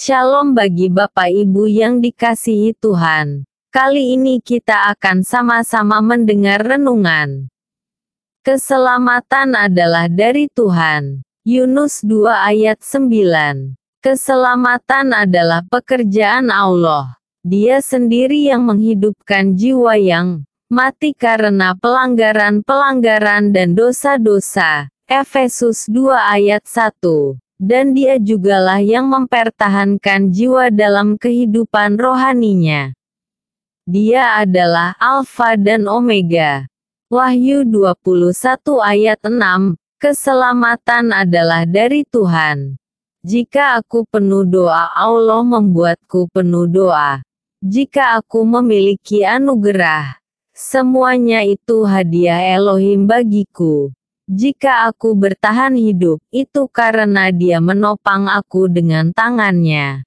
Shalom bagi Bapak Ibu yang dikasihi Tuhan. Kali ini kita akan sama-sama mendengar renungan. Keselamatan adalah dari Tuhan. Yunus 2 ayat 9. Keselamatan adalah pekerjaan Allah. Dia sendiri yang menghidupkan jiwa yang mati karena pelanggaran-pelanggaran dan dosa-dosa. Efesus 2 ayat 1 dan dia jugalah yang mempertahankan jiwa dalam kehidupan rohaninya. Dia adalah Alfa dan Omega. Wahyu 21 ayat 6, keselamatan adalah dari Tuhan. Jika aku penuh doa Allah membuatku penuh doa. Jika aku memiliki anugerah, semuanya itu hadiah Elohim bagiku. Jika aku bertahan hidup, itu karena dia menopang aku dengan tangannya.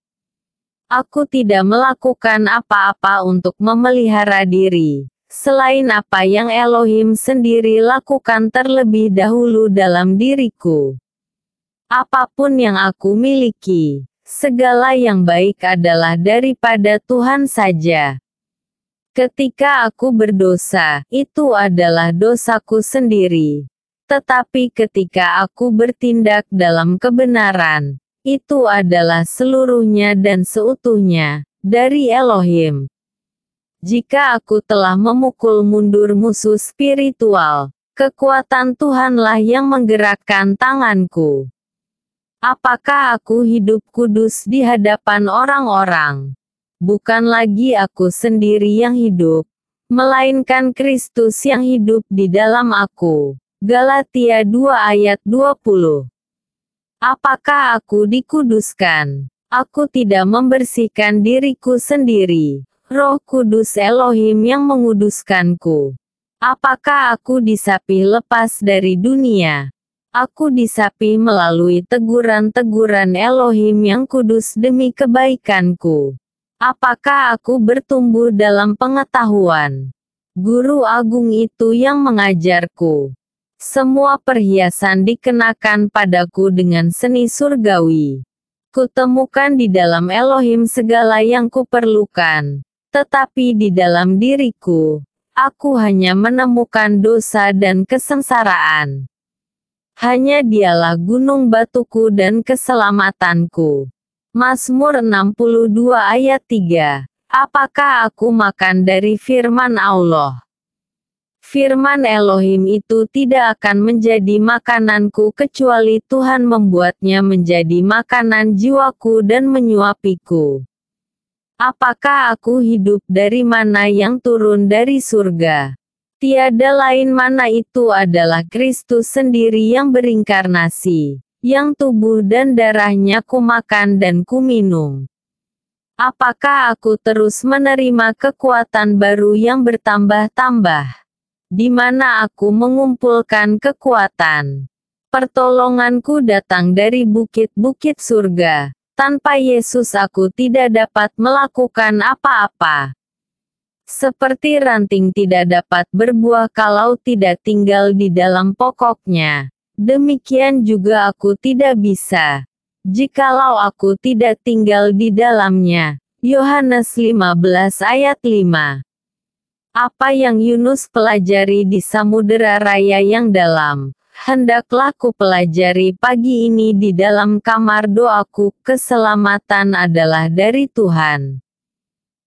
Aku tidak melakukan apa-apa untuk memelihara diri, selain apa yang Elohim sendiri lakukan terlebih dahulu dalam diriku. Apa pun yang aku miliki, segala yang baik adalah daripada Tuhan saja. Ketika aku berdosa, itu adalah dosaku sendiri. Tetapi ketika aku bertindak dalam kebenaran, itu adalah seluruhnya dan seutuhnya, dari Elohim. Jika aku telah memukul mundur musuh spiritual, kekuatan Tuhanlah yang menggerakkan tanganku. Apakah aku hidup kudus di hadapan orang-orang? Bukan lagi aku sendiri yang hidup, melainkan Kristus yang hidup di dalam aku. Galatia 2 ayat 20 Apakah aku dikuduskan? Aku tidak membersihkan diriku sendiri. Roh Kudus Elohim yang menguduskanku. Apakah aku disapih lepas dari dunia? Aku disapih melalui teguran-teguran Elohim yang kudus demi kebaikanku. Apakah aku bertumbuh dalam pengetahuan? Guru agung itu yang mengajarku. Semua perhiasan dikenakan padaku dengan seni surgawi. Kutemukan di dalam Elohim segala yang kuperlukan. Tetapi di dalam diriku, aku hanya menemukan dosa dan kesengsaraan. Hanya dialah gunung batuku dan keselamatanku. Mazmur 62 ayat 3. Apakah aku makan dari firman Allah? Firman Elohim itu tidak akan menjadi makananku kecuali Tuhan membuatnya menjadi makanan jiwaku dan menyuapiku. Apakah aku hidup dari mana yang turun dari surga? Tiada lain mana itu adalah Kristus sendiri yang berinkarnasi, yang tubuh dan darahnya kumakan dan kuminum. Apakah aku terus menerima kekuatan baru yang bertambah-tambah? Di mana aku mengumpulkan kekuatan. Pertolonganku datang dari bukit-bukit surga. Tanpa Yesus aku tidak dapat melakukan apa-apa. Seperti ranting tidak dapat berbuah kalau tidak tinggal di dalam pokoknya. Demikian juga aku tidak bisa. Jikalau aku tidak tinggal di dalamnya. Yohanes 15 ayat 5 apa yang Yunus pelajari di Samudera Raya yang dalam, hendaklah ku pelajari pagi ini di dalam kamar doaku, keselamatan adalah dari Tuhan.